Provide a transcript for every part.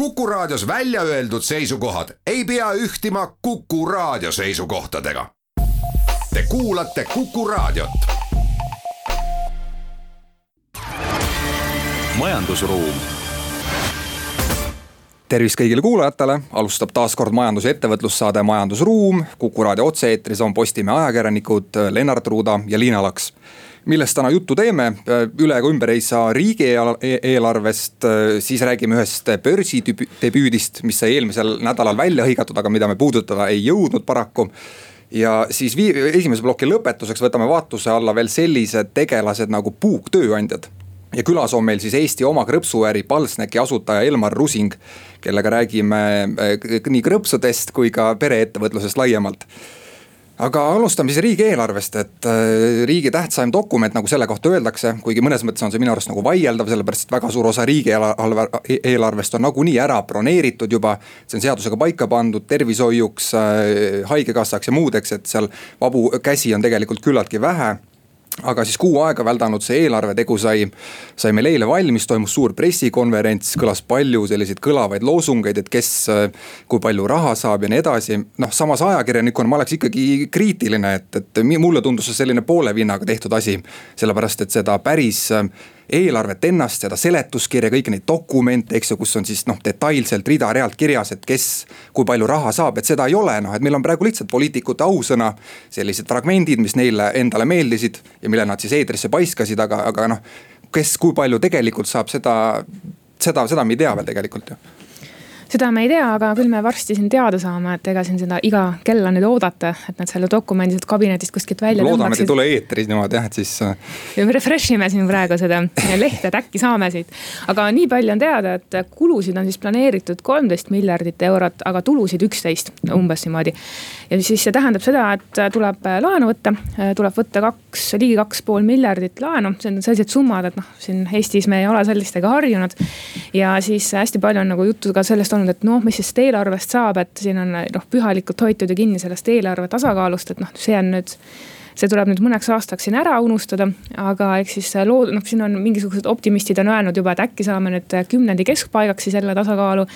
Kuku Raadios välja öeldud seisukohad ei pea ühtima Kuku Raadio seisukohtadega. Te kuulate Kuku Raadiot. majandusruum tervist kõigile kuulajatele, alustab taas kord majandus- ja ettevõtlussaade Majandusruum. kuku raadio otse-eetris on Postimehe ajakirjanikud Lennart Ruuda ja Liina Laks millest täna juttu teeme, üle ega ümber ei saa riigieelarvest, siis räägime ühest börsidebüüdist, mis sai eelmisel nädalal välja hõigatud, aga mida me puudutada ei jõudnud paraku. Ja siis vii-, esimese ploki lõpetuseks võtame vaatluse alla veel sellised tegelased nagu puuktööandjad ja külas on meil siis Eesti oma krõpsuäri Palsneki asutaja Elmar Rusing, kellega räägime eh, nii krõpsudest kui ka pereettevõtlusest laiemalt aga alustame siis riigieelarvest, et äh, riigi tähtsaim dokument, nagu selle kohta öeldakse, kuigi mõnes mõttes on see minu arust nagu vaieldav, sellepärast et väga suur osa riigieelarve, eelarvest on nagunii ära broneeritud juba. see on seadusega paika pandud tervishoiuks, äh, haigekassaks ja muudeks, et seal vabu käsi on tegelikult küllaltki vähe aga siis kuu aega väldanud see eelarvetegu sai, sai meil eile valmis, toimus suur pressikonverents, kõlas palju selliseid kõlavaid loosungeid, et kes, kui palju raha saab ja nii edasi. noh, samas ajakirjanikuna ma oleks ikkagi kriitiline, et, et mulle tundus see selline poole vinnaga tehtud asi. sellepärast, et seda päris eelarvet ennast, seda seletuskirja, kõiki neid dokumente, eks ju, kus on siis noh, detailselt rida-realt kirjas, et kes, kui palju raha saab, et seda ei ole, noh, et meil on praegu lihtsalt poliitikute ausõna. sellised fragmendid, mis neile endale meeldisid ja mille nad siis eetrisse paiskasid, aga, aga noh, kes, kui palju tegelikult saab, seda, seda, seda me ei tea veel tegelikult ju seda me ei tea, aga küll me varsti siin teada saame, et ega siin seda iga kella nüüd oodata, et nad selle dokumendi sealt kabinetist kuskilt välja loodame, et ei tule eetris niimoodi jah, et siis. me refresh ime siin praegu seda lehte, et äkki saame siit. aga nii palju on teada, et kulusid on siis planeeritud kolmteist miljardit eurot, aga tulusid üksteist, umbes niimoodi. Ja siis see tähendab seda, et tuleb laenu võtta, tuleb võtta kaks, ligi kaks pool miljardit laenu, see on sellised summad, et noh, siin Eestis me ei ole sellistega harjunud. ja siis hästi palju on nagu juttu ka sellest olnud et noh, mis siis eelarvest saab, et siin on noh, pühalikult hoitud ju kinni sellest eelarve tasakaalust, et noh, see on nüüd see tuleb nüüd mõneks aastaks siin ära unustada, aga eks siis lood-, noh, siin on mingisugused optimistid on öelnud juba, et äkki saame nüüd kümnendi keskpaigaks siis jälle tasakaalu.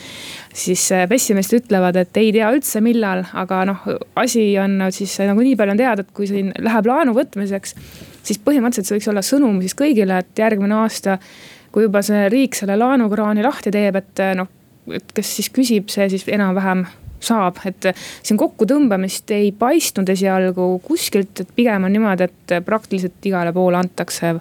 siis pessimistid ütlevad, et ei tea üldse, millal, aga noh, asi on siis nagu nii palju on teada, et kui siin läheb laenu võtmiseks, siis põhimõtteliselt see võiks olla sõnum siis kõigile, et järgmine aasta kui juba see riik selle laenukraani lahti teeb, et noh et kes siis küsib, see siis enam-vähem saab, et siin kokkutõmbamist ei paistnud esialgu kuskilt, et pigem on niimoodi, et praktiliselt igale poole antakse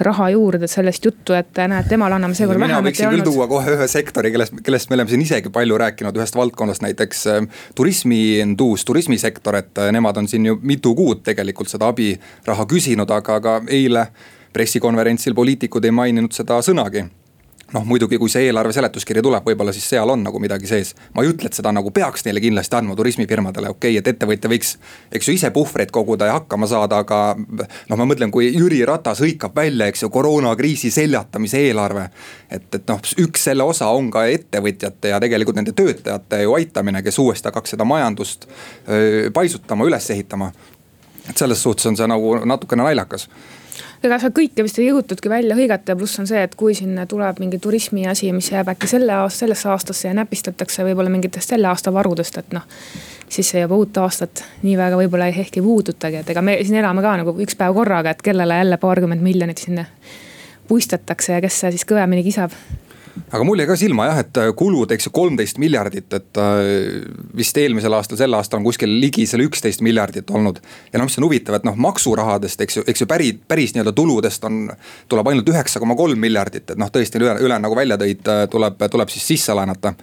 raha juurde, sellest juttu, et näed, temale anname seekord vähem. mina võiksin küll tuua kohe ühe sektori, kellest, kellest me oleme siin isegi palju rääkinud, ühest valdkonnast näiteks äh, turismiinduus, turismisektor, et äh, nemad on siin ju mitu kuud tegelikult seda abiraha küsinud, aga, aga eile pressikonverentsil poliitikud ei maininud seda sõnagi noh, muidugi, kui see eelarve seletuskiri tuleb, võib-olla siis seal on nagu midagi sees. ma ei ütle, et seda nagu peaks neile kindlasti andma turismifirmadele, okei okay,, et ettevõtja võiks, eks ju, ise puhvreid koguda ja hakkama saada, aga. noh, ma mõtlen, kui Jüri Ratas hõikab välja, eks ju, koroonakriisi seljatamise eelarve. et, et noh, üks selle osa on ka ettevõtjate ja tegelikult nende töötajate ju aitamine, kes uuesti hakkaks seda majandust öö, paisutama, üles ehitama. et selles suhtes on see nagu natukene naljakas ega sa kõike vist ei jõutudki välja hõigata ja pluss on see, et kui siin tuleb mingi turismi asi, mis jääb äkki selle aasta, sellesse aastasse ja näpistatakse võib-olla mingitest selle aasta varudest, et noh. siis see juba uut aastat nii väga võib-olla ehk ei puudutagi, et ega me siin elame ka nagu üks päev korraga, et kellele jälle paarkümmend miljonit sinna puistatakse ja kes siis kõvemini kisab aga mul jäi ka silma jah, et äh, kulud, eks ju, kolmteist miljardit, et äh, vist eelmisel aastal, sel aastal on kuskil ligi selle üksteist miljardit olnud. ja noh, mis on huvitav, et noh, maksurahadest, eks ju, eks ju päris, päris nii-öelda tuludest on, tuleb ainult üheksa koma kolm miljardit, et noh, tõesti üle, üle nagu välja tõid, äh, tuleb, tuleb siis sisse laenata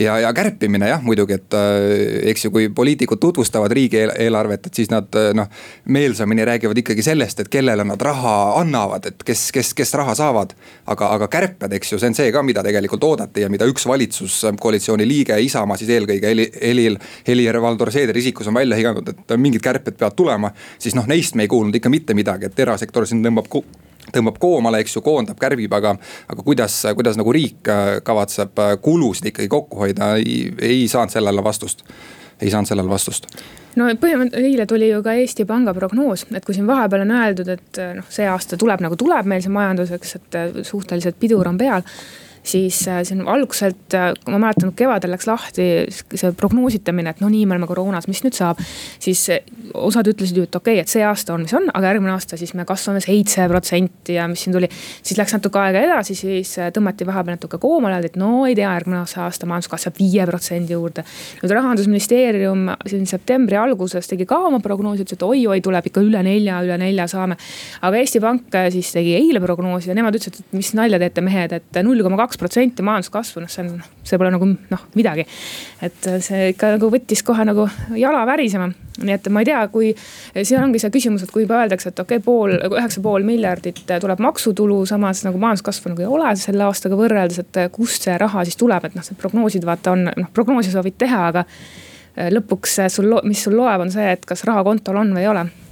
ja, ja kärpimine jah, muidugi, et äh, eks ju, kui poliitikud tutvustavad riigieelarvet, et siis nad äh, noh. meelsamini räägivad ikkagi sellest, et kellele nad raha annavad, et kes, kes, kes raha saavad. aga, aga kärped, eks ju, see on see ka, mida tegelikult oodati ja mida üks valitsuskoalitsiooni liige, Isamaa siis eelkõige Heli, Helil, Helir-Valdor Seederi isikus on välja higanud, et mingid kärped peavad tulema. siis noh, neist me ei kuulnud ikka mitte midagi, et erasektor siin tõmbab tõmbab koomale, eks ju, koondab, kärbib, aga, aga kuidas, kuidas nagu riik äh, kavatseb äh, kulusid ikkagi kokku hoida, ei, ei saanud sellele vastust ei saanud sellele vastust. no põhimõtteliselt eile tuli ju ka Eesti Panga prognoos, et kui siin vahepeal on öeldud, et äh, noh, see aasta tuleb nagu tuleb meil see majanduseks, et suhteliselt pidur on peal siis äh, siin algselt, äh, ma mäletan, kevadel läks lahti see prognoositamine, et no nii, me oleme koroonas, mis nüüd saab. siis äh, osad ütlesid ju, et okei okay,, et see aasta on, mis on, aga järgmine aasta siis me kasvame seitse protsenti ja mis siin tuli. siis läks natuke aega edasi, siis tõmmati vahepeal natuke koomale, et no ei tea, järgmine aasta majandus kasvab viie protsendi juurde. nüüd rahandusministeerium siin septembri alguses tegi ka oma prognoosi, ütles, et oi-oi, tuleb ikka üle nelja, üle nelja saame. aga Eesti Pank siis tegi eile prognoosi ja nemad ütlesid, et mis nalja teete mehed, et null koma kaks protsenti majanduskasvu, noh, see on, see pole nagu noh, midagi. et see ikka nagu võttis kohe nagu jala värisema. nii et ma ei tea, kui siin ongi see küsimus, et kui juba öeldakse, et okei okay,, pool, üheksa pool miljardit tuleb maksutulu, samas nagu majanduskasvu nagu ei ole selle aastaga võrreldes, et kust see raha siis tuleb, et noh, see prognoosid vaata on, noh prognoose sa võid teha, aga lõpuks sul, mis sul loeb, on see, et kas raha kontol on või ei ole Äh,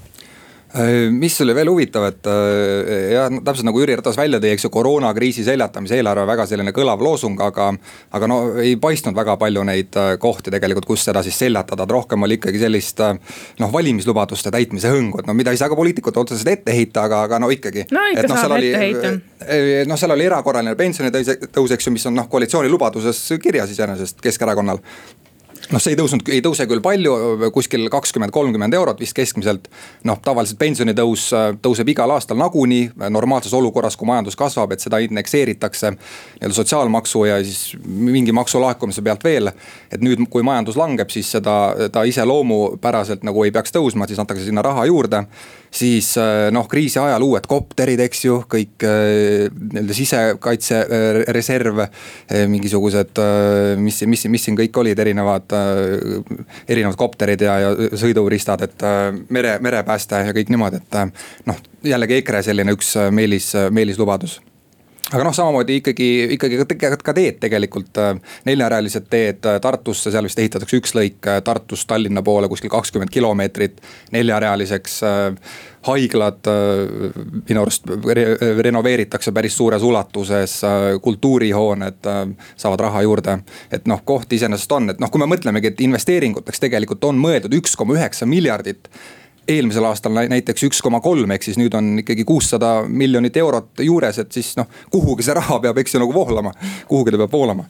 mis oli veel huvitav, et äh, jah, täpselt nagu Jüri Ratas välja tõi, eks ju, koroonakriisi seljatamise eelarve väga selline kõlav loosung, aga. aga no ei paistnud väga palju neid äh, kohti tegelikult, kus seda siis seljatada, et rohkem oli ikkagi sellist noh, valimislubaduste täitmise hõngu, et no mida ei saa ka poliitikute otseselt ette heita, aga, aga no ikkagi. no ikka no, saab ette heita. noh, seal oli erakorraline pensionitõus, eks ju, mis on noh, koalitsiooni lubaduses kirjas iseenesest Keskerakonnal noh, see ei tõusnud, ei tõuse küll palju, kuskil kakskümmend, kolmkümmend eurot vist keskmiselt. noh, tavaliselt pensionitõus äh, tõuseb igal aastal nagunii normaalses olukorras, kui majandus kasvab, et seda indekseeritakse. nii-öelda sotsiaalmaksu ja siis mingi maksu laekumise pealt veel. et nüüd, kui majandus langeb, siis seda, ta iseloomupäraselt nagu ei peaks tõusma, siis antakse sinna raha juurde siis äh, noh, kriisi ajal uued kopterid, eks ju, kõik äh, nii-öelda sisekaitsereserv. Äh, mingisugused, mis, mis, mis siin kõik olid, erinevad, erinevad kopterid ja, ja sõiduristad, et mere, merepääste ja kõik niimoodi, et noh, jällegi EKRE selline üks meelis, meelislubadus aga noh, samamoodi ikkagi, ikkagi ka, teed tegelikult, neljarealised teed Tartusse, seal vist ehitatakse üks lõik Tartust Tallinna poole kuskil kakskümmend kilomeetrit neljarealiseks haiglad äh, minu arust renoveeritakse päris suures ulatuses, äh, kultuurihooned äh, saavad raha juurde. et noh, kohti iseenesest on, et noh, kui me mõtlemegi, et investeeringuteks tegelikult on mõeldud üks koma üheksa miljardit eelmisel aastal näiteks üks koma kolm, ehk siis nüüd on ikkagi kuussada miljonit eurot juures, et siis noh, kuhugi see raha peab, eks ju nagu voolama, kuhugi ta peab voolama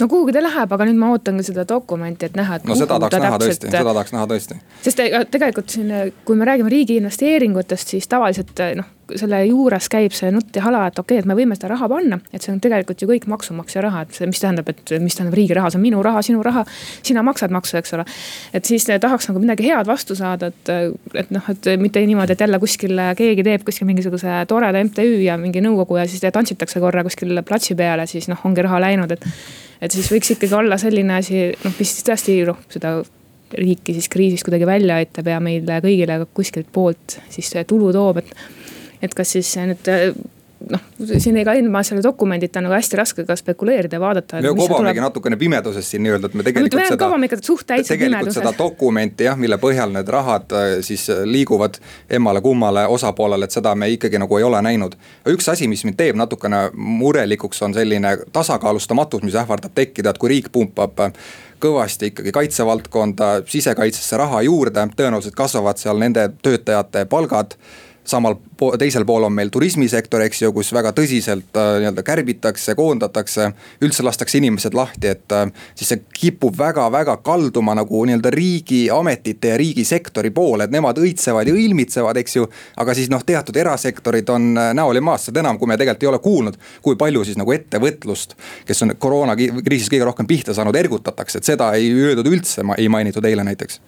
no kuhugi ta läheb, aga nüüd ma ootan ka seda dokumenti, et näha, et. no seda tahaks näha täpselt... tõesti, seda tahaks näha tõesti. sest tegelikult siin, kui me räägime riigi investeeringutest, siis tavaliselt noh, selle juures käib see nutt ja hala, et okei okay,, et me võime seda raha panna. et see on tegelikult ju kõik maksumaksja raha, et mis tähendab, et mis tähendab riigi raha, see on minu raha, sinu raha. sina maksad maksu, eks ole. et siis tahaks nagu midagi head vastu saada, et, et noh, et mitte niimoodi, et jälle kuskil keegi teeb kuskil mingisuguse toreda MTÜ ja mingi nõukogu ja siis tantsitakse korra kuskil platsi peale, siis noh, ongi raha läinud, et et siis võiks ikkagi olla selline asi, noh, mis siis tõesti noh, seda riiki siis kriisist kuidagi välja aitab ja meile kõigile kuskilt poolt siis tulu toob, et. Et kas siis nüüd noh, siin ega ilma selle dokumendita on nagu hästi raske ka spekuleerida ja vaadata. me kobamegi tuleb... natukene pimeduses siin nii-öelda, et me tegelikult no, seda. ikka suht täitsa pimeduses. seda dokumenti jah, mille põhjal need rahad äh, siis liiguvad emmale-kummale osapoolele, et seda me ikkagi nagu ei ole näinud. üks asi, mis mind teeb natukene murelikuks, on selline tasakaalustamatus, mis ähvardab tekkida, et kui riik pumpab kõvasti ikkagi kaitsevaldkonda, sisekaitsesse raha juurde, tõenäoliselt kasvavad seal nende töötajate palgad samal po teisel pool on meil turismisektor, eks ju, kus väga tõsiselt äh, nii-öelda kärbitakse, koondatakse. üldse lastakse inimesed lahti, et äh, siis see kipub väga-väga kalduma nagu nii-öelda riigiametite ja riigisektori poole, et nemad õitsevad ja õilmitsevad, eks ju. aga siis noh, teatud erasektorid on äh, näol ja maas, seda enam, kui me tegelikult ei ole kuulnud, kui palju siis nagu ettevõtlust. kes on koroonakriisis kõige rohkem pihta saanud, ergutatakse, et seda ei öeldud üldse, ei mainitud eile näiteks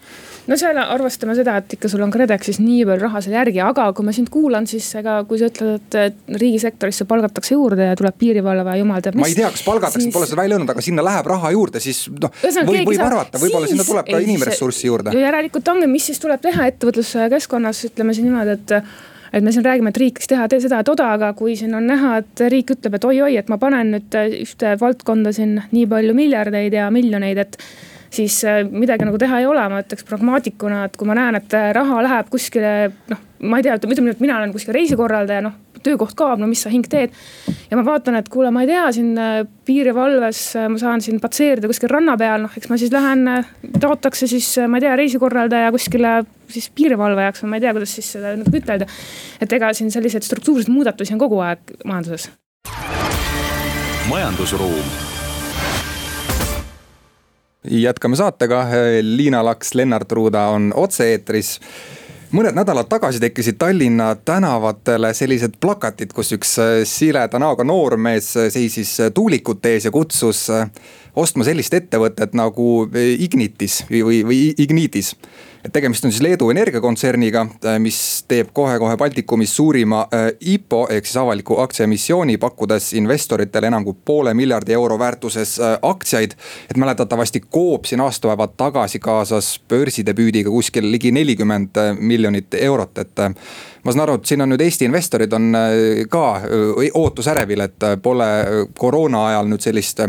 no seal arvestame seda, et ikka sul on KredExis nii palju raha seal järgi, aga kui ma sind kuulan, siis ega kui sa ütled, et riigisektorisse palgatakse juurde ja tuleb piirivalve, jumal teab mis. ma ei tea, kas palgatakse siis..., pole seda välja öelnud, aga sinna läheb raha juurde, siis noh, võib, võib arvata, võib-olla sinna tuleb ka inimressurssi juurde. järelikult ongi, mis siis tuleb teha ettevõtluskeskkonnas, ütleme siin niimoodi, et et me siin räägime, et riik võiks teha seda ja toda, aga kui siin on näha, et riik ütleb, et oi-oi, et ma panen nüüd ühte valdkonda siin nii palju miljardeid ja miljoneid, et siis äh, midagi nagu teha ei ole, ma ütleks pragmaatikuna, et kui ma näen, et äh, raha läheb kuskile noh, ma ei tea, ütleme, et mina olen kuskil reisikorraldaja, noh töökoht kaob, no mis sa hing teed. ja ma vaatan, et kuule, ma ei tea, siin äh, piirivalves ma saan siin patseerida kuskil ranna peal, noh, eks ma siis lähen, taotakse siis, ma ei tea, reisikorraldaja kuskile siis piirivalvajaks või ma ei tea, kuidas siis seda ütelda. et ega siin selliseid struktuurseid muudatusi on kogu aeg majanduses majandusruum. jätkame saatega, Liina Laks, Lennart Ruuda on otse-eetris mõned nädalad tagasi tekkisid Tallinna tänavatele sellised plakatid, kus üks sileda näoga noormees seisis tuulikute ees ja kutsus ostma sellist ettevõtet nagu Ignitis või, või Ignitis et tegemist on siis Leedu energiakontserniga, äh, mis teeb kohe-kohe Baltikumis suurima äh, IPO ehk siis avaliku aktsiaemissiooni, pakkudes investoritele enam kui poole miljardi euro väärtuses äh, aktsiaid. et mäletatavasti Coop siin aastapäevad tagasi kaasas börsidebüüdiga kuskil ligi nelikümmend miljonit eurot, et ma saan aru, et siin on nüüd Eesti investorid on ka ootusärevil, et pole koroona ajal nüüd sellist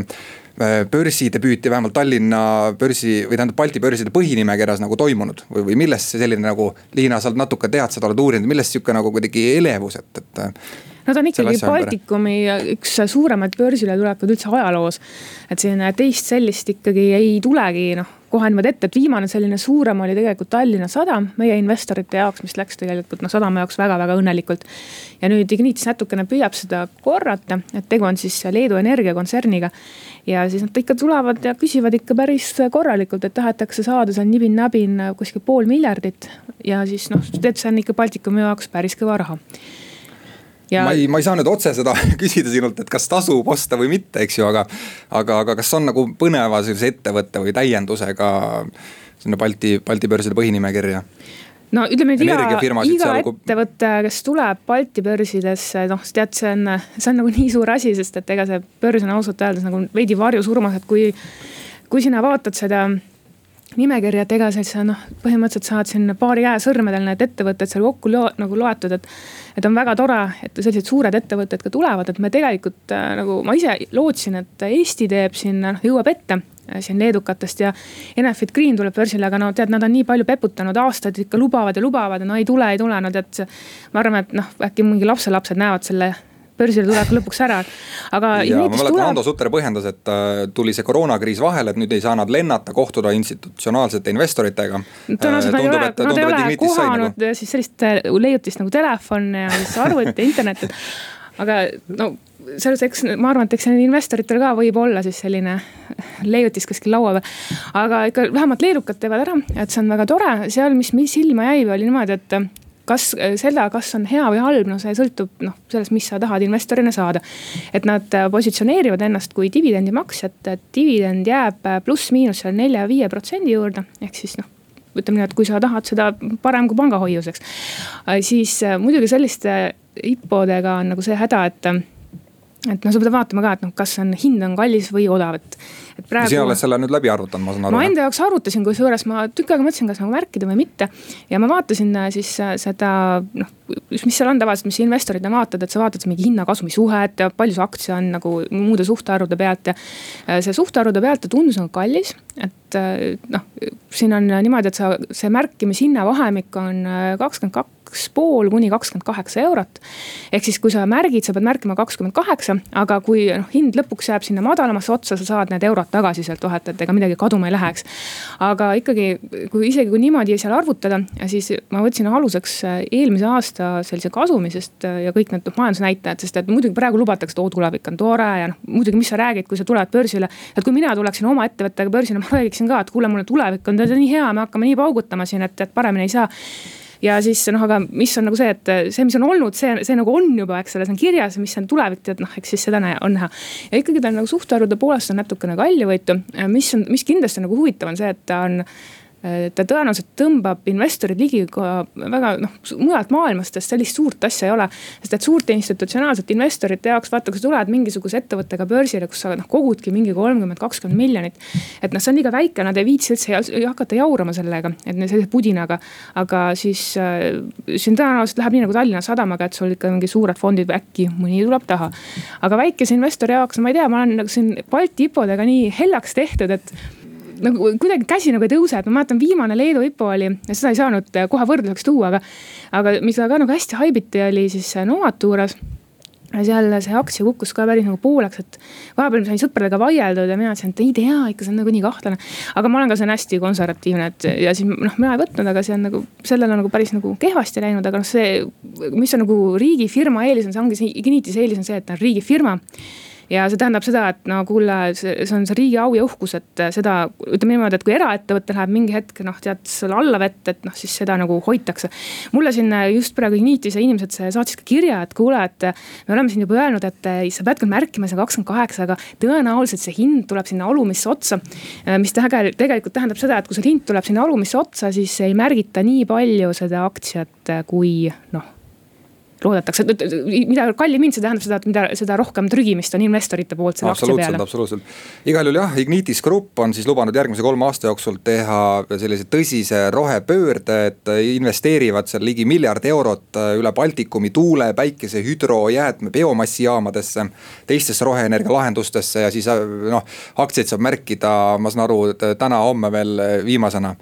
börsidebüüti vähemalt Tallinna börsi või tähendab Balti börside põhinimekirjas nagu toimunud või, või millest see selline nagu, Liina, sa oled natuke tead seda, oled uurinud, millest sihuke nagu kuidagi elevus, et, et. Ta on ikkagi Baltikumi üks suuremaid börsile tulekuid üldse ajaloos. et selline teist sellist ikkagi ei tulegi noh kohe niimoodi ette, et viimane selline suurem oli tegelikult Tallinna Sadam meie investorite jaoks, mis läks tegelikult noh, sadama jaoks väga-väga õnnelikult. ja nüüd Ignitis natukene püüab seda korrata, et tegu on siis Leedu energiakontserniga. ja siis nad ikka tulevad ja küsivad ikka päris korralikult, et tahetakse saada seal nibin-nabin kuskil pool miljardit. ja siis noh, see on ikka Baltikumi jaoks päris kõva raha ja.... ma ei, ma ei saa nüüd otse seda küsida sinult, et kas tasub osta või mitte, eks ju, aga. aga, aga kas on nagu põneva sellise ettevõtte või täiendusega sinna Balti, Balti börside põhinimekirja? no ütleme nüüd iga, iga ettevõte, kes tuleb Balti börsidesse, noh tead, see on, see on nagu nii suur asi, sest et ega see börs on ausalt öeldes nagu veidi varjusurmas, et kui. kui sina vaatad seda nimekirja, et ega siis sa noh, põhimõtteliselt saad siin paari käe sõrmedel need ettevõtted seal kokku lo nagu loetud, et. et on väga tore, et sellised suured ettevõtted ka tulevad, et me tegelikult äh, nagu ma ise lootsin, et Eesti teeb siin noh, jõuab ette äh, siin leedukatest ja Enefit Green tuleb börsile, aga no tead, nad on nii palju peputanud, aastaid ikka lubavad ja lubavad ja no ei tule, ei tule, no tead. ma arvan, et noh, äkki mingi lapselapsed näevad selle börsile tulek lõpuks ära, aga. ja ma mäletan tuleb..., Hando Sutter põhjendas, et äh, tuli see koroonakriis vahele, et nüüd ei saa nad lennata, kohtuda institutsionaalsete investoritega. tõenäoliselt nad ei ole, nad ei ole kohanud nagu. siis sellist äh, leiutist nagu telefon ja siis arvuti internet, et aga no selles, eks ma arvan, et eks investoritel ka võib olla siis selline leiutis kuskil laua peal. aga ikka vähemalt leedukad teevad ära, et see on väga tore, seal, mis, mis silma jäi, oli niimoodi, et kas äh, selle, kas on hea või halb, no see sõltub noh, sellest, mis sa tahad investorina saada. et nad äh, positsioneerivad ennast kui dividendimaksjat, et dividend jääb äh, pluss-miinus seal nelja-viie protsendi juurde, ehk siis noh ütleme nii, et kui sa tahad seda parem kui pangahoiuseks. siis muidugi selliste IPO-dega on nagu see häda, et et noh, sa pead vaatama ka, et noh, kas on hind on kallis või odav, et et praegu. sina oled selle nüüd läbi arvutanud, ma saan aru. ma enda jaoks arvutasin, kusjuures ma tükk aega mõtlesin, kas nagu märkida või mitte. ja ma vaatasin äh, siis äh, seda noh, mis seal on tavaliselt, mis investorid vaatavad, et sa vaatad mingi hinna-kasumi suhet ja palju see aktsia on nagu muude suhtarvude pealt ja. Äh, see suhtarvude pealt ta tundus nagu kallis, et noh, siin on niimoodi, et sa, see märkimishinna vahemik on kakskümmend kaks pool kuni kakskümmend kaheksa eurot. ehk siis, kui sa märgid, sa pead märkima kakskümmend kaheksa, aga kui noh, hind lõpuks jääb sinna madalamasse otsa, sa saad need eurod tagasi sealt vahelt, et ega midagi kaduma ei läheks. aga ikkagi, kui isegi kui niimoodi seal arvutada, siis ma võtsin aluseks äh, eelmise aasta sellise kasumi, sest äh, ja kõik need noh, majandusnäitajad, sest et muidugi praegu lubatakse, et oo tulevik on tore ja noh, muidugi, mis sa räägid, kui sa tuled börsile. et kui mina tuleksin oma ettevõttega börsile, ma räägiksin ka, et kuule, mulle tulevik on nii hea, me hakkame nii paugutama siin, et, et paremini ei saa ja siis noh, aga mis on nagu see, et see, mis on olnud, see, see nagu on juba, eks ole, see on kirjas, mis on tulevik, tead noh, eks siis seda on näha. ja ikkagi ta on nagu suhtarvude poolest on natukene kaljuvõitu, mis on, mis kindlasti nagu huvitav on see, et ta on ta tõenäoliselt tõmbab investorid ligi ka väga noh, mujalt maailmast, sest sellist suurt asja ei ole. sest et suurte institutsionaalsete investorite jaoks, vaata, kui sa tuled mingisuguse ettevõttega börsile, kus sa noh kogudki mingi kolmkümmend, kakskümmend miljonit. et noh, see on liiga väike, nad ei viitsi üldse hakata jaurama sellega, et sellise pudinaga. aga siis äh, siin tõenäoliselt läheb nii nagu Tallinna Sadamaga, et sul ikka mingi suured fondid äkki mõni tuleb taha. aga väikese investori jaoks, ma ei tea, ma olen nagu siin Balti IPO-dega nii hellaks tehtud, et nagu kuidagi käsi nagu ei tõuse, et ma mäletan, viimane Leedu IPO oli, seda ei saanud kohe võrdluseks tuua, aga. aga mis ka nagu hästi haibiti, oli siis Novaturas ja seal see aktsia kukkus ka päris nagu pooleks, et vahepeal sain sõpradega vaieldud ja mina ütlesin, et ei tea, ikka see on nagu nii kahtlane. aga ma olen ka, see on hästi konservatiivne, et ja siis noh, mina ei võtnud, aga see on nagu, sellel on nagu päris nagu kehvasti läinud, aga noh, see, mis on nagu riigifirma eelis on, see ongi see Ignitis eelis on see, et ta on riigifirma ja see tähendab seda, et no kuule, see, on see riigi au ja uhkus, et seda ütleme niimoodi, et kui eraettevõte läheb mingi hetk noh, tead selle alla vett, et noh, siis seda nagu hoitakse. mulle siin just praegu Ignitise inimesed saatsid ka kirja, et kuule, et me oleme siin juba öelnud, et sa pead küll märkima see kakskümmend kaheksa, aga tõenäoliselt see hind tuleb sinna alumisse otsa. mis tegelikult tähendab seda, et kui see hind tuleb sinna alumisse otsa, siis ei märgita nii palju seda aktsiat, kui noh loodetakse, et mida kallim hind, see tähendab seda, et mida, seda rohkem trügimist on investorite poolt selle aktsia peale. absoluutselt, igal juhul jah, Ignitis Grupp on siis lubanud järgmise kolme aasta jooksul teha sellise tõsise rohepöörde, et investeerivad seal ligi miljard eurot üle Baltikumi tuule, päikese, hüdro, jäätme, biomassijaamadesse. teistesse roheenergia lahendustesse ja siis noh, aktsiaid saab märkida, ma saan aru, täna-homme veel viimasena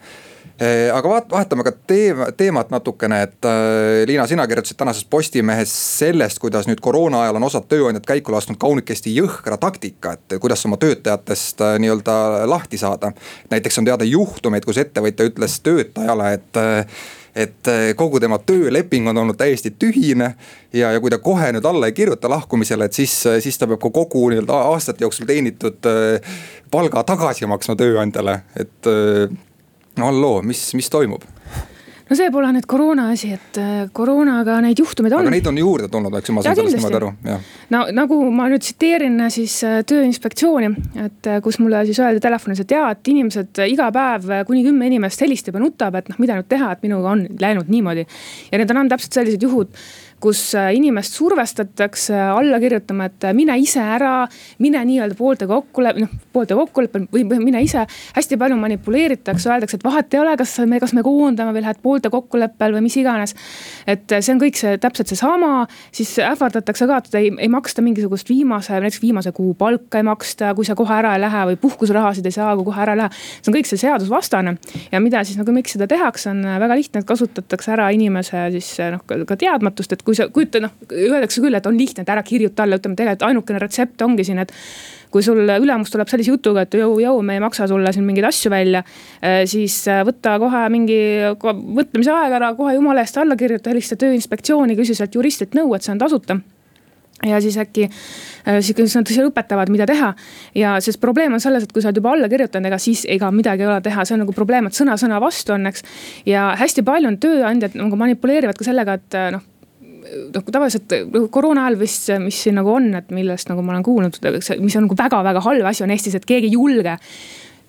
aga vaat-, vahetame ka teema, teemat natukene, et äh, Liina, sina kirjutasid tänases Postimehes sellest, kuidas nüüd koroona ajal on osad tööandjad käiku lasknud kaunikesti jõhkra taktika, et kuidas oma töötajatest äh, nii-öelda lahti saada. näiteks on teada juhtumeid, kus ettevõtja ütles töötajale, et äh, et kogu tema tööleping on olnud täiesti tühine. ja, ja kui ta kohe nüüd alla ei kirjuta lahkumisele, et siis, siis ta peab ka kogu nii-öelda aastate jooksul teenitud palga tagasi maksma tööandjale, et halloo, mis, mis toimub? no see pole nüüd koroona asi, et äh, koroonaga neid juhtumeid on. aga neid on juurde tulnud, eks ju, ma saan sellest niimoodi aru, jah. no nagu ma nüüd tsiteerin äh, siis äh, tööinspektsiooni, et kus mulle siis öeldi telefonis, et jaa, et inimesed iga päev kuni kümme inimest helistab ja nutab, et noh, mida nüüd teha, et minuga on läinud niimoodi. ja need on, on täpselt sellised juhud kus äh, inimest survestatakse alla kirjutama, et äh, mine ise ära, mine nii-öelda poolte kokkuleppe, noh poolte kokkuleppel või, mine ise. hästi palju manipuleeritakse, öeldakse, et vahet ei ole, kas me, kas me koondame või lähed poolte kokkuleppel või mis iganes. et äh, see on kõik see täpselt seesama, siis ähvardatakse ka, et ei, ei maksta mingisugust viimase, näiteks viimase kuu palka ei maksta, kui sa kohe ära ei lähe või puhkuserahasid ei saa, kui kohe ära ei lähe. see on kõik see seadusvastane ja mida siis nagu, miks seda tehakse, on väga lihtne, et kasutatakse ära inimese siis noh, ka teadmatust, et kui sa kujuta noh, öeldakse küll, et on lihtne, et ära kirjuta alla, ütleme tegelikult ainukene retsept ongi siin, et kui sul ülemus tuleb sellise jutuga, et jõu, jõu, me ei maksa sulle siin mingeid asju välja. Eh, siis eh, võta kohe mingi mõtlemise aeg ära, kohe jumala eest alla kirjuta, helista tööinspektsiooni, küsi sealt juristilt nõu, et see on tasuta ja siis äkki eh, siis nad siis õpetavad, mida teha. ja sest probleem on selles, et kui sa oled juba alla kirjutanud, ega siis ega midagi ei ole teha, see on nagu probleem, et sõna sõna vastu on, eks. ja hästi palju on tööandjad nagu manipuleerivad ka sellega, et noh noh, tavaliselt nagu koroona ajal vist, mis siin nagu on, et millest nagu ma olen kuulnud, mis on nagu väga-väga halb asi on Eestis, et keegi ei julge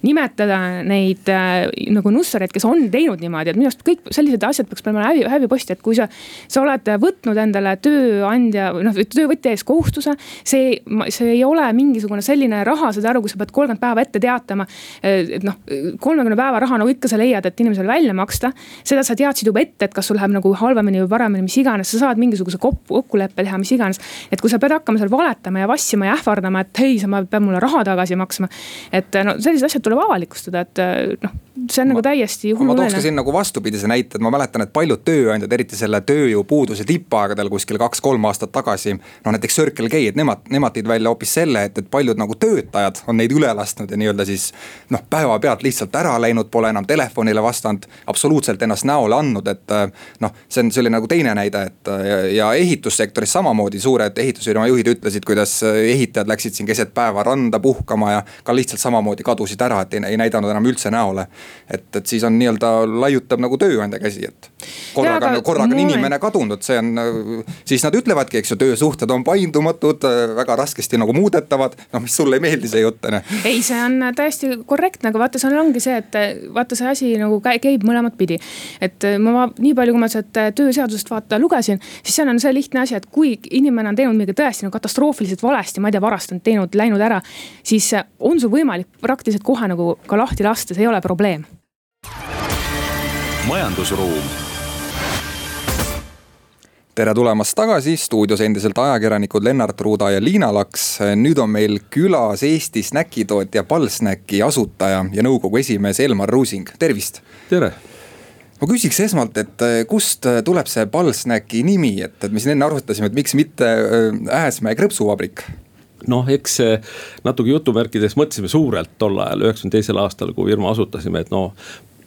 nimetada neid äh, nagu nussareid, kes on teinud niimoodi, et minu arust kõik sellised asjad peaks panema häbi, häbiposti, et kui sa, sa oled võtnud endale tööandja või noh, töövõtja ees kohustuse. see, see ei ole mingisugune selline raha, saad aru, kui sa pead kolmkümmend päeva ette teatama. Äh, et noh, kolmekümne päeva raha nagu ikka sa leiad, et inimesele välja maksta. seda sa teadsid juba ette, et kas sul läheb nagu halvemini või paremini, mis iganes, sa saad mingisuguse kokkuleppe teha, mis iganes. et kui sa pead hakkama seal valetama ja vassima ja ähvardama, et hei, sa pead mulle raha tagasi maksma. et no sellised asjad tuleb avalikustada, et noh see on nagu täiesti hullumeelne. ma tooks ka siin nagu vastupidise näite, et ma mäletan, et paljud tööandjad, eriti selle tööjõupuuduse tippaegadel kuskil kaks-kolm aastat tagasi. no näiteks Circle K, et nemad, nemad tõid välja hoopis selle, et, et paljud nagu töötajad on neid üle lasknud ja nii-öelda siis. noh, päevapealt lihtsalt ära läinud, pole enam telefonile vastanud, absoluutselt ennast näole andnud, et noh, see on, see oli nagu teine näide, et ja, ja ehitussektoris samamoodi suured ehitusfirma juhid ütlesid, kuidas ehitajad läksid siin keset päeva randa puhkama ja ka lihtsalt samamoodi kadusid ära, et ei, ei näidanud enam üldse näole et, et siis on nii-öelda laiutab nagu tööandja käsi, et korraga, korraga on inimene kadunud, see on, siis nad ütlevadki, eks ju, töösuhted on paindumatud, väga raskesti nagu muudetavad. noh, mis sulle ei meeldi see jutt on ju. ei, see on täiesti korrektne, aga vaata, seal ongi see, et vaata, see asi nagu käib mõlemat pidi. et ma nii palju, kui ma sealt tööseadusest vaata lugesin, siis seal on see lihtne asi, et kui inimene on teinud midagi tõesti nagu katastroofiliselt valesti, ma ei tea, varastanud, teinud, läinud ära. siis on sul võimalik praktiliselt kohe nagu ka lahti lasta, see ei ole probleem majandusruum tere tulemast tagasi, stuudios endiselt ajakirjanikud Lennart Ruuda ja Liina Laks. nüüd on meil külas Eesti snäkitootja Palsnäki asutaja ja nõukogu esimees Elmar Ruusing, tervist. tere ma küsiks esmalt, et eh, kust tuleb see Palsnäki nimi, et, et me siin enne arutasime, et miks mitte eh, Ääsmäe krõpsuvabrik noh, eks natuke jutumärkides mõtlesime suurelt tol ajal, üheksakümne teisel aastal, kui firma asutasime, et noh.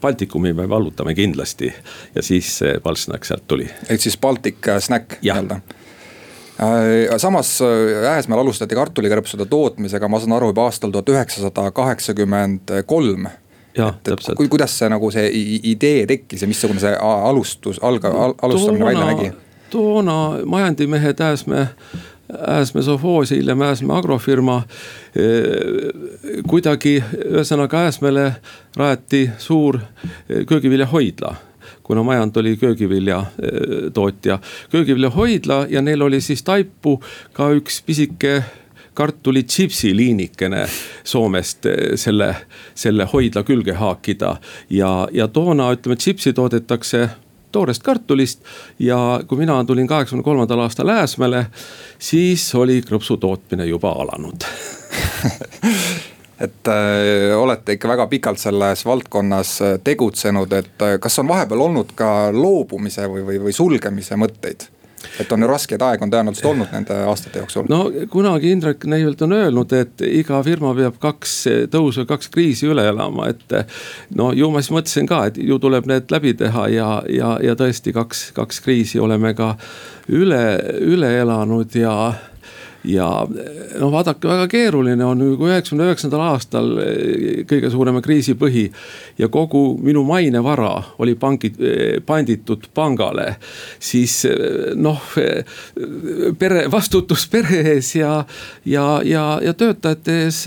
Baltikumi me vallutame kindlasti ja siis see palsnäkk sealt tuli. ehk siis Baltic snack nii-öelda samas Ääsmäel alustati kartulikõrpsude tootmisega, ma saan aru, juba aastal tuhat üheksasada kaheksakümmend kolm jah, täpselt. kuidas see nagu see idee tekkis ja missugune see alustus, alga- al,, alustamine toona, välja nägi? toona majandimehed Ääsmäe, Ääsmäe sovhoos, hiljem Ääsmäe agrofirma kuidagi ühesõnaga Ääsmäele rajati suur köögiviljahoidla kuna Majand oli köögivilja eh, tootja, köögiviljahoidla ja neil oli siis taipu ka üks pisike kartulitšipsi liinikene Soomest selle, selle hoidla külge haakida. ja, ja toona ütleme, tšipsi toodetakse toorest kartulist ja kui mina tulin kaheksakümne kolmandal aastal Ääsmäele, siis oli krõpsu tootmine juba alanud et äh, olete ikka väga pikalt selles valdkonnas äh, tegutsenud, et äh, kas on vahepeal olnud ka loobumise või, või, või sulgemise mõtteid? Et on ju raskeid aegu on tõenäoliselt olnud nende aastate jooksul. no kunagi Indrek Neivelt on öelnud, et iga firma peab kaks tõusu, kaks kriisi üle elama, et. no ju ma siis mõtlesin ka, et ju tuleb need läbi teha ja, ja, ja tõesti kaks, kaks kriisi oleme ka üle, üle elanud ja ja noh, vaadake, väga keeruline on kui üheksakümne üheksandal aastal eh, kõige suurema kriisi põhi. ja kogu minu mainevara oli pangid, eh, panditud pangale, siis eh, noh, pere, vastutus pere ees ja, ja, ja, ja töötajate ees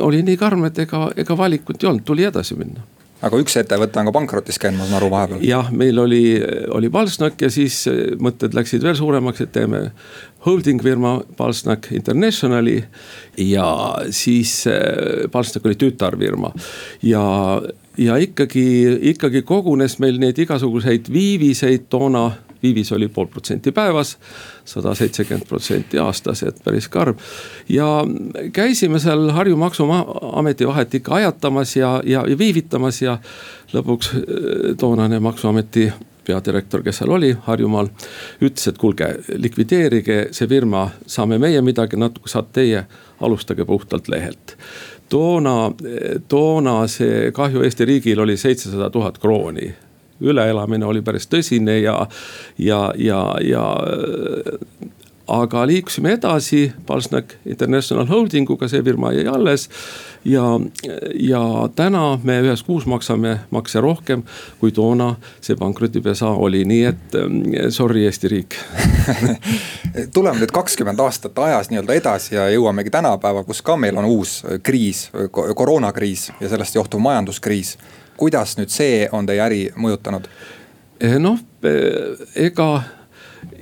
oli nii karm, et ega, ega valikut ei olnud, tuli edasi minna aga üks ettevõte on ka pankrotis käinud, ma saan aru vahepeal. jah, meil oli, oli Palsnak ja siis mõtted läksid veel suuremaks, et teeme holding firma Palsnak Internationali. ja siis Palsnak oli tütarfirma ja ja ikkagi, ikkagi kogunes meil neid igasuguseid viiviseid toona viivis oli pool protsenti päevas, sada seitsekümmend protsenti aastas, et päris karm. ja käisime seal Harju maksuameti vahet ikka ajatamas ja, ja, ja viivitamas ja lõpuks äh, toonane maksuameti peadirektor, kes seal oli Harjumaal, ütles, et kuulge, likvideerige see firma, saame meie midagi, natuke saate teie, alustage puhtalt lehelt toona, toona see kahju Eesti riigil oli seitsesada tuhat krooni üleelamine oli päris tõsine ja, ja, ja, ja aga liikusime edasi, Palsnak International Holdinguga, see firma jäi alles. ja, ja täna me ühes kuus maksame makse rohkem, kui toona see pankrotipesa oli, nii et sorry, Eesti riik. Tuleme nüüd kakskümmend aastat ajas nii-öelda edasi ja jõuamegi tänapäeva, kus ka meil on uus kriis, koroonakriis ja sellest johtuv majanduskriis kuidas nüüd see on teie äri mõjutanud? Eh, noh, eh, ega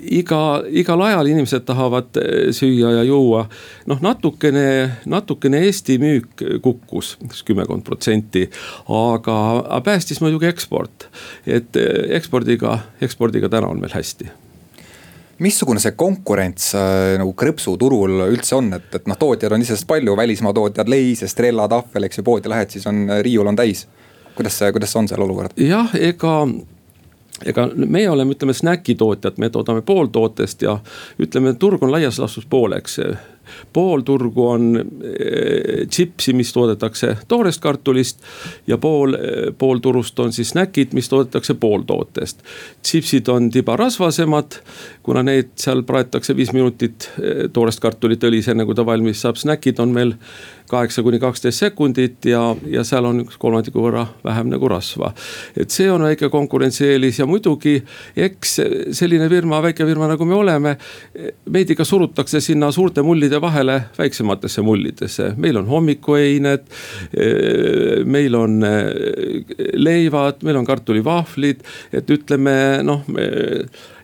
iga, igal ajal inimesed tahavad eh, süüa ja juua. noh, natukene, natukene Eesti müük kukkus, kümmekond protsenti, aga päästis muidugi eksport. et ekspordiga, ekspordiga täna on meil hästi missugune see konkurents äh, nagu krõpsuturul üldse on, et, et noh, tootjaid on iseenesest palju, välismaa tootjad, Leis, Estrella, Tahvel, eks ju, poodi lähed, siis on riiul on täis kuidas see, kuidas on seal olukord? jah, ega ega meie oleme, ütleme snäkitootjad, me toodame pooltootest ja ütleme, turg on laias laastus pooleks pool turgu on eh, tšipsi, mis toodetakse toorest kartulist ja pool, eh, pool turust on siis snäkid, mis toodetakse pooltootest. tšipsid on tiba rasvasemad, kuna neid seal praetakse viis minutit eh, toorest kartulit õlis, enne kui ta valmis saab, snäkid on meil kaheksa kuni kaksteist sekundit ja, ja seal on üks kolmandiku võrra vähem nagu rasva. et see on väike konkurentsieelis ja muidugi eks selline firma, väike firma nagu me oleme, meid ikka surutakse sinna suurte mullide vahele väiksematesse mullidesse, meil on hommikueined. meil on leivad, meil on kartulivahvlid, et ütleme noh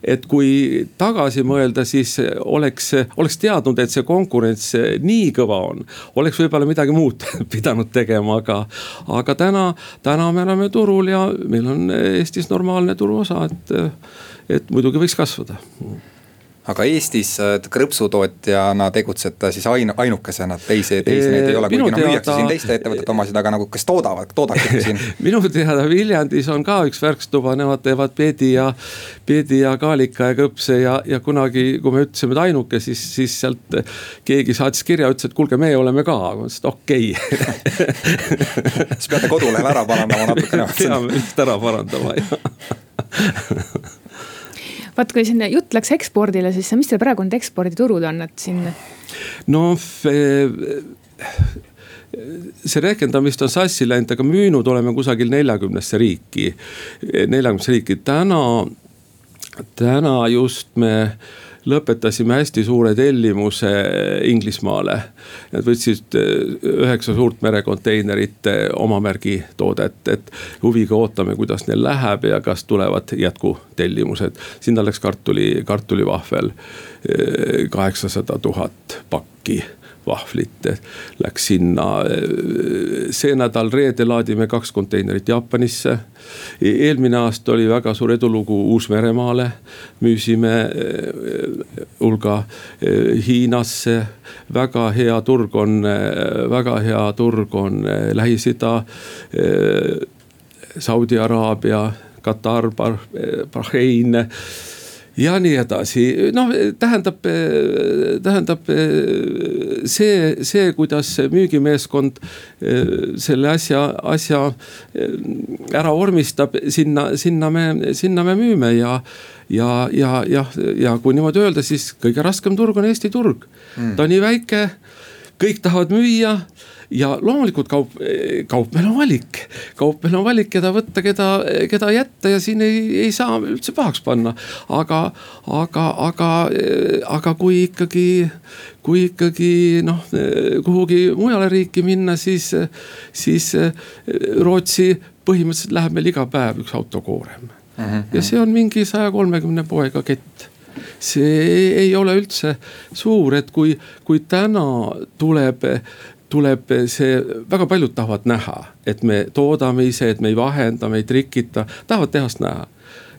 et kui tagasi mõelda, siis oleks, oleks teadnud, et see konkurents nii kõva on. oleks võib-olla midagi muud pidanud tegema, aga, aga täna, täna me oleme turul ja meil on Eestis normaalne turuosa, et, et muidugi võiks kasvada aga Eestis äh, krõpsutootjana tegutsete siis ainu, ainukesena, teisi, teisi neid ei ole, kuigi noh müüakse siin teiste ettevõtete omasid, aga nagu kes toodavad, toodate siin minu teada Viljandis on ka üks värkstuba, nemad teevad peedi ja, peedi ja kaalika ja kõpse ja, ja kunagi, kui me ütlesime, et ainuke, siis, siis sealt keegi saatis kirja, ütles, et kuulge, meie oleme ka, ma ütlesin, et okei okay. siis peate kodulehel ära parandama natukene. peame vist ära parandama jah vaat kui siin jutt läks ekspordile, siis mis teil praegu need eksporditurud on, et siin? no see rehkendamist on sassi läinud, aga müünud oleme kusagil neljakümnesse riiki, neljakümnesse riiki, täna, täna just me lõpetasime hästi suure tellimuse Inglismaale. Nad võtsid eh, üheksa suurt merekonteinerit eh, oma märgi toodet, et huviga ootame, kuidas neil läheb ja kas tulevad jätkutellimused. sinna läks kartuli, kartulivahvel eh, kaheksasada tuhat pakki vahvlit läks sinna. see nädal reede laadime kaks konteinerit Jaapanisse. eelmine aasta oli väga suur edulugu Uus-Meremaale, müüsime eh, hulga eh, Hiinasse. väga hea turg on, eh, väga hea turg on Lähis-Ida, Saudi Araabia, Katar, Bahrein ja nii edasi, noh tähendab, tähendab see, see, kuidas müügimeeskond selle asja, asja ära vormistab, sinna, sinna me, sinna me müüme ja ja, ja jah, ja kui niimoodi öelda, siis kõige raskem turg on Eesti turg. Mm.. ta on nii väike, kõik tahavad müüa ja loomulikult kaup, kaupmehel on valik, kaupmehel on valik, keda võtta, keda, keda jätta ja siin ei, ei saa üldse pahaks panna. aga, aga, aga, aga kui ikkagi, kui ikkagi noh, kuhugi mujale riiki minna, siis, siis Rootsi põhimõtteliselt läheb meil iga päev üks autokoorem mm. -hmm. ja see on mingi saja kolmekümne poega kett see ei ole üldse suur, et kui, kui täna tuleb tuleb see, väga paljud tahavad näha, et me toodame ise, et me ei vahenda, me ei trikita, tahavad tehast näha.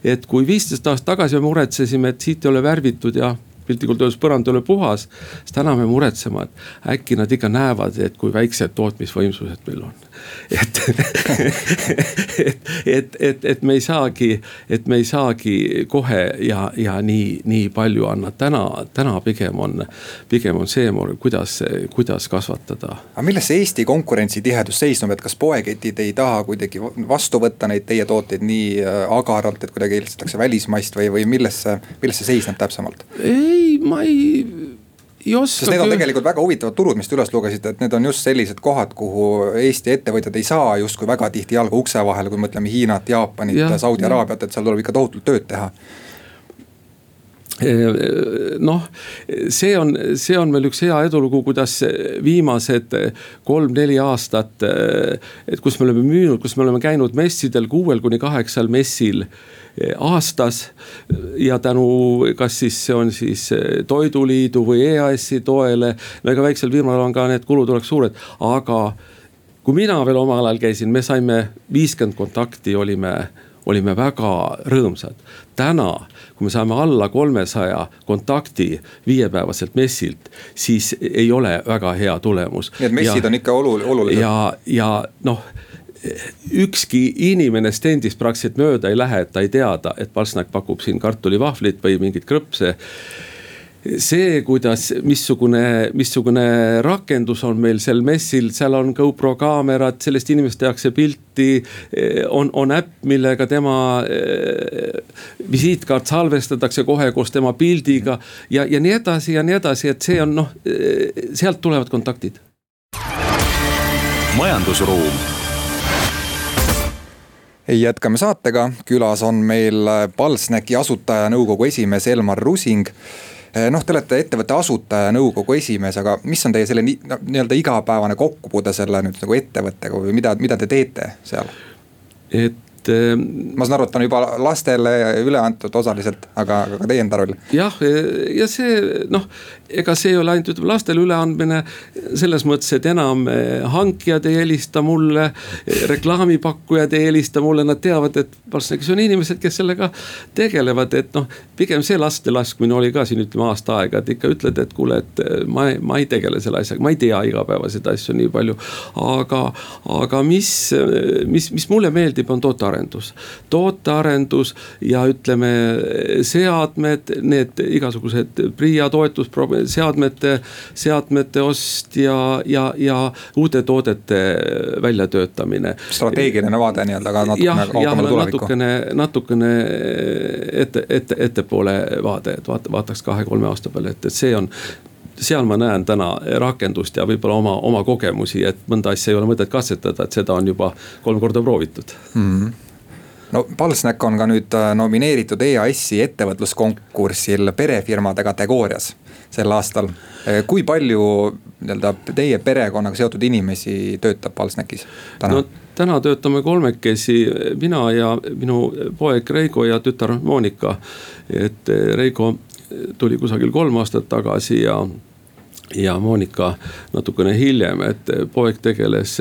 et kui viisteist aastat tagasi me muretsesime, et siit ei ole värvitud ja piltlikult öeldes põrand ei ole puhas, siis täna me muretseme, et äkki nad ikka näevad, et kui väiksed tootmisvõimsused meil on et et, et, et, et me ei saagi, et me ei saagi kohe ja, ja nii, nii palju anda, täna, täna pigem on, pigem on see, kuidas, kuidas kasvatada. aga milles see Eesti konkurentsitihedus seisneb, et kas poeketid ei taha kuidagi vastu võtta neid teie tooteid nii äh, agaralt, et kuidagi eelistatakse välismaist või, või milles see, milles see seisneb täpsemalt? ei, ma ei ei oska. sest need on tegelikult väga huvitavad turud, mis te üles lugesite, et need on just sellised kohad, kuhu Eesti ettevõtjad ei saa justkui väga tihti jalga ukse vahele, kui mõtleme Hiinat, Jaapanit ja, Saudi Araabiat, et seal tuleb ikka tohutult tööd teha noh, see on, see on veel üks hea edulugu, kuidas viimased kolm-neli aastat, et kus me oleme müünud, kus me oleme käinud messidel kuuel kuni kaheksal messil aastas. ja tänu, kas siis see on siis Toiduliidu või EAS-i toele, ega väiksel firmal on ka need kulud oleks suured, aga kui mina veel omal ajal käisin, me saime viiskümmend kontakti, olime olime väga rõõmsad. täna, kui me saame alla kolmesaja kontakti viiepäevaselt messilt, siis ei ole väga hea tulemus. nii et messid ja, on ikka olulised. ja, ja noh ükski inimene stendist praktiliselt mööda ei lähe, et ta ei teada, et Palsnak pakub siin kartulivahvlit või mingeid krõpse see, kuidas, missugune, missugune rakendus on meil sel messil, seal on GoPro kaamerad, sellest inimesest tehakse pilti. on, on äpp, millega tema eh, visiitkaart salvestatakse kohe koos tema pildiga ja, ja nii edasi ja nii edasi, et see on noh, eh, sealt tulevad kontaktid. majandusruum jätkame saatega, külas on meil Palsnäki asutajanõukogu esimees Elmar Rusing noh, te olete ettevõtte asutaja, nõukogu esimees, aga mis on teie selle nii-öelda igapäevane kokkupuude selle nüüd nagu ettevõttega või mida, mida te teete seal? et et. Ehm, ma saan aru, et on juba lastele üle antud osaliselt, aga, aga teie enda roll? jah, ja see noh, ega see ei ole ainult ütleme lastele üleandmine. selles mõttes, et enam eh, hankijad ei helista mulle, reklaamipakkujad ei helista mulle, nad teavad, et Parsnakis on inimesed, kes sellega tegelevad, et noh. pigem see laste laskmine oli ka siin ütleme aasta aega, et ikka ütled, et kuule, et eh, ma, ma ei tegele selle asjaga, ma ei tea igapäevaseid asju nii palju. aga, aga mis, mis, mis mulle meeldib, on toota tootearendus. tootearendus ja ütleme, seadmed, need igasugused PRIA toetusseadmete, seadmete ost ja, ja, ja uute toodete väljatöötamine. strateegiline vaade nii-öelda, aga natukene kaugemale tulevikku. natukene, natukene ette, ette, ettepoole vaade, et vaata, vaataks kahe-kolme aasta peale, et, et see on seal ma näen täna rakendust ja võib-olla oma, oma kogemusi, et mõnda asja ei ole mõtet katsetada, et seda on juba kolm korda proovitud mm. -hmm no Palsnäk on ka nüüd äh, nomineeritud EAS-i ettevõtluskonkursil perefirmade kategoorias sel aastal. Äh, kui palju nii-öelda teie perekonnaga seotud inimesi töötab Palsnäkis täna? no täna töötame kolmekesi, mina ja minu poeg Reigo ja tütar Monika. et Reigo tuli kusagil kolm aastat tagasi ja ja Monika natukene hiljem, et poeg tegeles,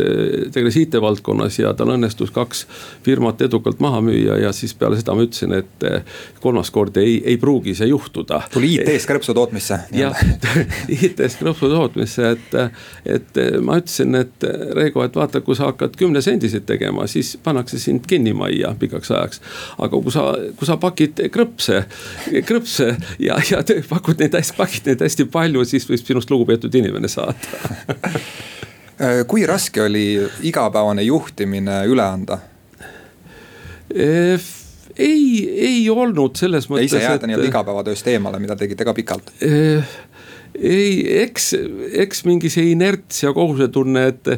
tegeles IT-valdkonnas ja tal õnnestus kaks firmat edukalt maha müüa ja siis peale seda ma ütlesin, et kolmas kord ei, ei pruugi see juhtuda. tuli IT-st krõpsu tootmisse. jah, IT-st krõpsu tootmisse, et, et ma ütlesin, et Reigo, et vaata, kui sa hakkad kümnesendiseid tegema, siis pannakse sind kinni majja pikaks ajaks. aga kui sa, kui sa pakid krõpse, krõpse ja, ja pakud neid hästi, pakid neid hästi palju, siis võib sinust lugu lugupeetud inimene saata kui raske oli igapäevane juhtimine üle anda? ei, ei olnud selles mõttes. ise jääda nii-öelda igapäevatööst eemale, mida tegite ka pikalt ei, eks, eks mingi see inerts ja kohusetunne, et,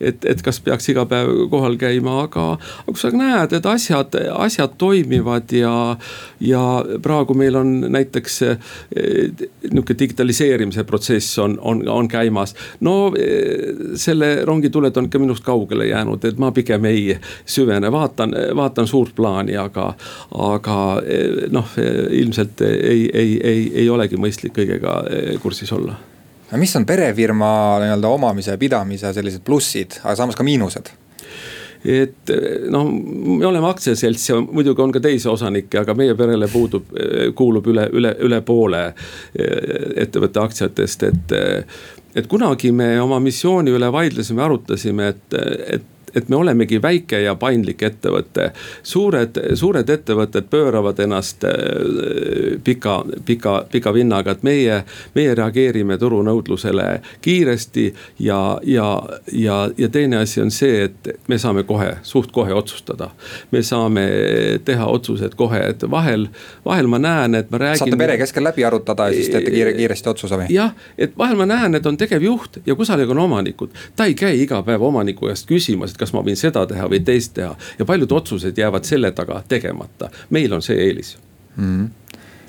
et, et kas peaks iga päev kohal käima, aga, aga kui sa näed, et asjad, asjad toimivad ja, ja praegu meil on näiteks eh, nihuke digitaliseerimise protsess on, on, on käimas. no eh, selle rongituled on ikka minust kaugele jäänud, et ma pigem ei süvene, vaatan, vaatan suurt plaani, aga, aga eh, noh, ilmselt ei, ei, ei, ei olegi mõistlik kõigega kursis kursis olla. no mis on perefirma nii-öelda omamise ja pidamise sellised plussid, aga samas ka miinused? et noh, me oleme aktsiaselts ja muidugi on ka teisi osanikke, aga meie perele puudub, kuulub üle, üle, üle poole eh, ettevõtte aktsiatest, et. et kunagi me oma missiooni üle vaidlesime, arutasime, et, et et me olemegi väike ja paindlik ettevõte. suured, suured ettevõtted pööravad ennast äh, pika, pika, pika vinnaga, et meie, meie reageerime turunõudlusele kiiresti ja, ja, ja, ja teine asi on see, et me saame kohe, suht kohe otsustada. me saame teha otsused kohe, et vahel, vahel ma näen, et ma räägin. saate pere keskel läbi arutada ja siis teete kiire, kiiresti otsuse või? jah, et vahel ma näen, et on tegevjuht ja kusagil on omanikud. ta ei käi iga päev omaniku käest küsimas, et kas ma võin seda teha või teist teha. ja paljud otsused jäävad selle taga tegemata, meil on see eelis mm. -hmm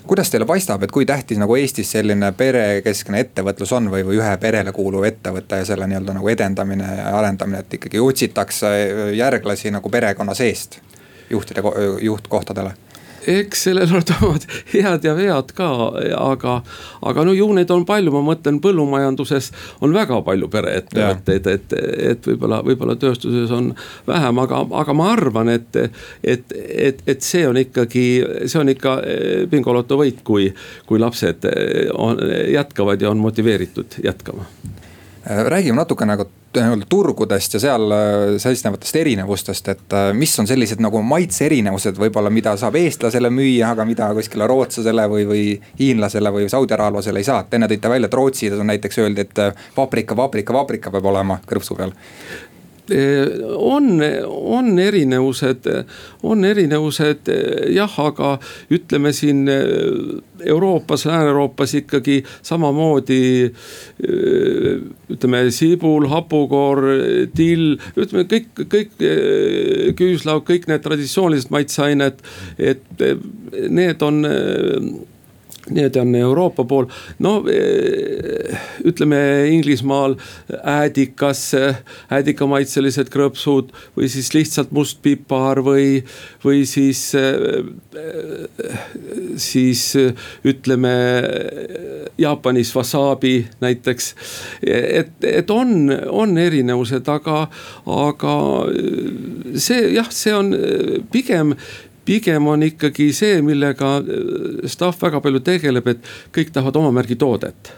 kuidas teile paistab, et kui tähtis nagu Eestis selline perekeskne ettevõtlus on või, või ühe perele kuuluv ettevõte ja selle nii-öelda nagu edendamine ja arendamine, et ikkagi otsitakse järglasi nagu perekonna seest juhtide, juhtkohtadele eks sellel on omad head ja vead ka, aga, aga no ju neid on palju, ma mõtlen põllumajanduses on väga palju pereettevõtteid, et, et, et võib-olla, võib-olla tööstuses on vähem, aga, aga ma arvan, et, et, et, et see on ikkagi, see on ikka eh, bingoloto võit, kui, kui lapsed eh, on, jätkavad ja on motiveeritud jätkama räägime natuke nagu nii-öelda turgudest ja seal äh, seisnevatest erinevustest, et äh, mis on sellised nagu maitse erinevused võib-olla, mida saab eestlasele müüa, aga mida kuskile rootslasele või, või hiinlasele või saudi-araablasele ei saa, et enne tõite välja, et Rootsis on näiteks öeldi, et äh, paprika, paprika, paprika peab olema kõrvsu peal on, on erinevused, on erinevused jah, aga ütleme siin Euroopas, Lääne-Euroopas ikkagi samamoodi. ütleme sibul, hapukoor, till, ütleme kõik, kõik küüslaug, kõik need traditsioonilised maitseained, et need on need on Euroopa pool, no eh, ütleme Inglismaal äädikas, äädikamaitselised krõpsud või siis lihtsalt must pipar või, või siis, eh, siis ütleme Jaapanis wasabi näiteks. et, et on, on erinevused, aga, aga see jah, see on pigem pigem on ikkagi see, millega äh, staff väga palju tegeleb, et kõik tahavad oma märgi toodet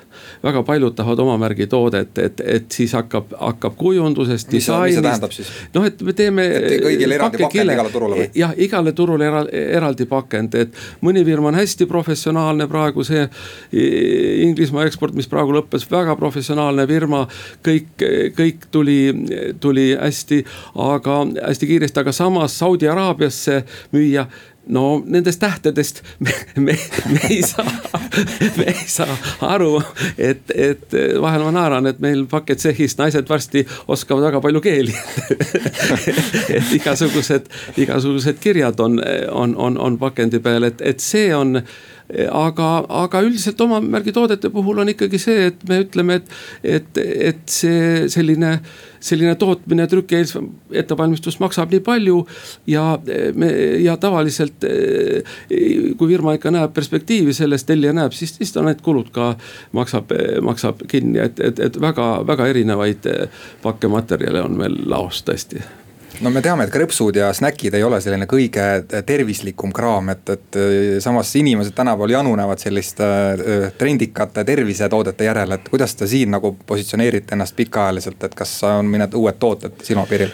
väga paljud tahavad oma märgi toodet, et, et siis hakkab, hakkab kujundusest, disainist. noh, et me teeme. kõigile eraldi pakend igale turule või? jah, igale turule era, eraldi pakend, et mõni firma on hästi professionaalne praegu see Inglismaa eksport, mis praegu lõppes, väga professionaalne firma. kõik, kõik tuli, tuli hästi, aga hästi kiiresti, aga samas Saudi Araabiasse müüa no nendest tähtedest me, me, me ei saa, me ei saa aru, et, et vahel ma naeran, et meil pakettsehhis naised varsti oskavad väga palju keeli. Et igasugused, igasugused kirjad on, on, on, on pakendi peal, et, et see on aga, aga üldiselt oma märgitoodete puhul on ikkagi see, et me ütleme, et, et, et see selline, selline tootmine, trüki ettevalmistus maksab nii palju. ja me ja tavaliselt, kui firma ikka näeb perspektiivi selles, tellija näeb, siis, siis ta need kulud ka maksab, maksab kinni, et, et, et väga, väga erinevaid pakkematerjale on meil laos tõesti no me teame, et krõpsud ja snäkid ei ole selline kõige tervislikum kraam, et, et samas inimesed tänapäeval janunevad selliste äh, trendikate tervisetoodete järele, et kuidas te siin nagu positsioneerite ennast pikaajaliselt, et kas on mõned uued tooted silmapiiril?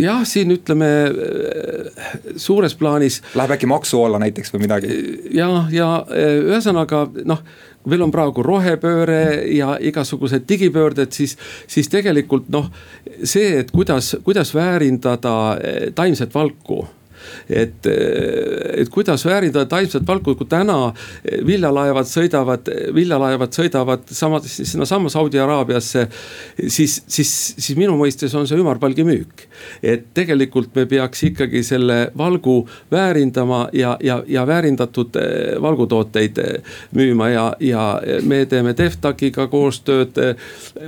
jah, siin ütleme äh, suures plaanis. Läheb äkki maksu alla näiteks või midagi? ja, ja äh, ühesõnaga noh meil on praegu rohepööre ja igasugused digipöörded, siis, siis tegelikult noh, see, et kuidas, kuidas väärindada eh, taimset valku et, et kuidas väärindada taimset valku, kui täna viljalaevad sõidavad, viljalaevad sõidavad sama, sinnasamma Saudi Araabiasse. siis, siis, siis minu mõistes on see ümarpalgi müük. et tegelikult me peaks ikkagi selle valgu väärindama ja, ja, ja väärindatud eh, valgutooteid eh, müüma ja, ja me teeme Deftakiga koostööd.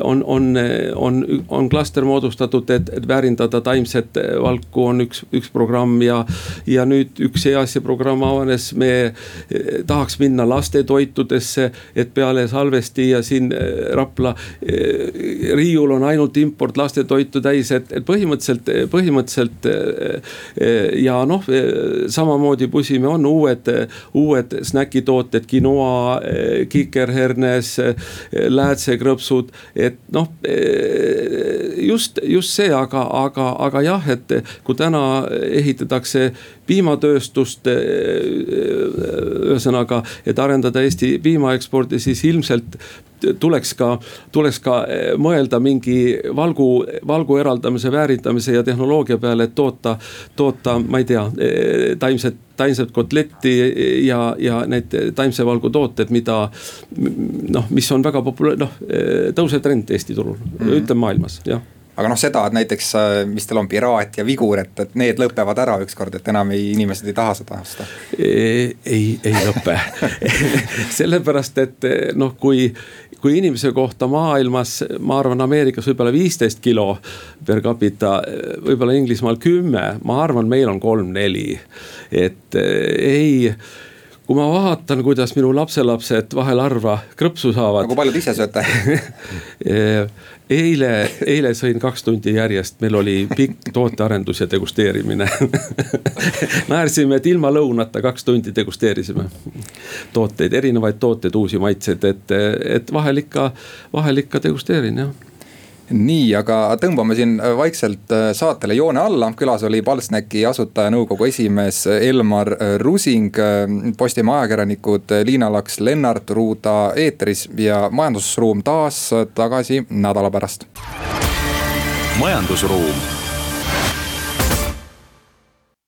on, on, on, on klaster moodustatud, et, et väärindada taimset valku on üks, üks programm ja ja nüüd üks EAS-i programm avanes, me eh, tahaks minna lastetoitudesse, et peale Salvesti ja siin eh, Rapla eh, riiul on ainult import lastetoitu täis, et, et põhimõtteliselt, põhimõtteliselt ja noh, samamoodi pusime, on uued, uued snäkitooted, quinoa, kikerhernes, läätsekrõpsud, et noh just, just see, aga, aga, aga jah, et kui täna ehitatakse piimatööstust. ühesõnaga, et arendada Eesti piimaekspordi, siis ilmselt tuleks ka, tuleks ka mõelda mingi valgu, valgu eraldamise, väärindamise ja tehnoloogia peale, et toota, toota, ma ei tea, taimset taimset kotletti ja, ja need taimse valgu tooted, mida noh, mis on väga populaarne, noh tõusev trend Eesti turul mm, -hmm. ütleme maailmas, jah aga noh, seda, et näiteks, äh, mis teil on, Piraat ja Vigur, et, et need lõpevad ära ükskord, et enam ei, inimesed ei taha seda osta. ei, ei lõpe sellepärast, et noh, kui, kui inimese kohta maailmas, ma arvan, Ameerikas võib-olla viisteist kilo per capita, võib-olla Inglismaal kümme, ma arvan, meil on kolm-neli, et ei kui ma vaatan, kuidas minu lapselapsed vahel harva krõpsu saavad. kui palju te ise sööte eile, eile sõin kaks tundi järjest, meil oli pikk tootearendus ja degusteerimine. Naersime, et ilma lõunata kaks tundi degusteerisime tooteid, erinevaid tooteid, uusi maitseid, et, et vahel ikka, vahel ikka degusteerin jah nii, aga tõmbame siin vaikselt äh, saatele joone alla, külas oli Palsnäki asutajanõukogu esimees Elmar Rusing. Äh, Postimehe ajakirjanikud Liina Laks, Lennart Ruuda eetris ja majandusruum taas tagasi nädala pärast. majandusruum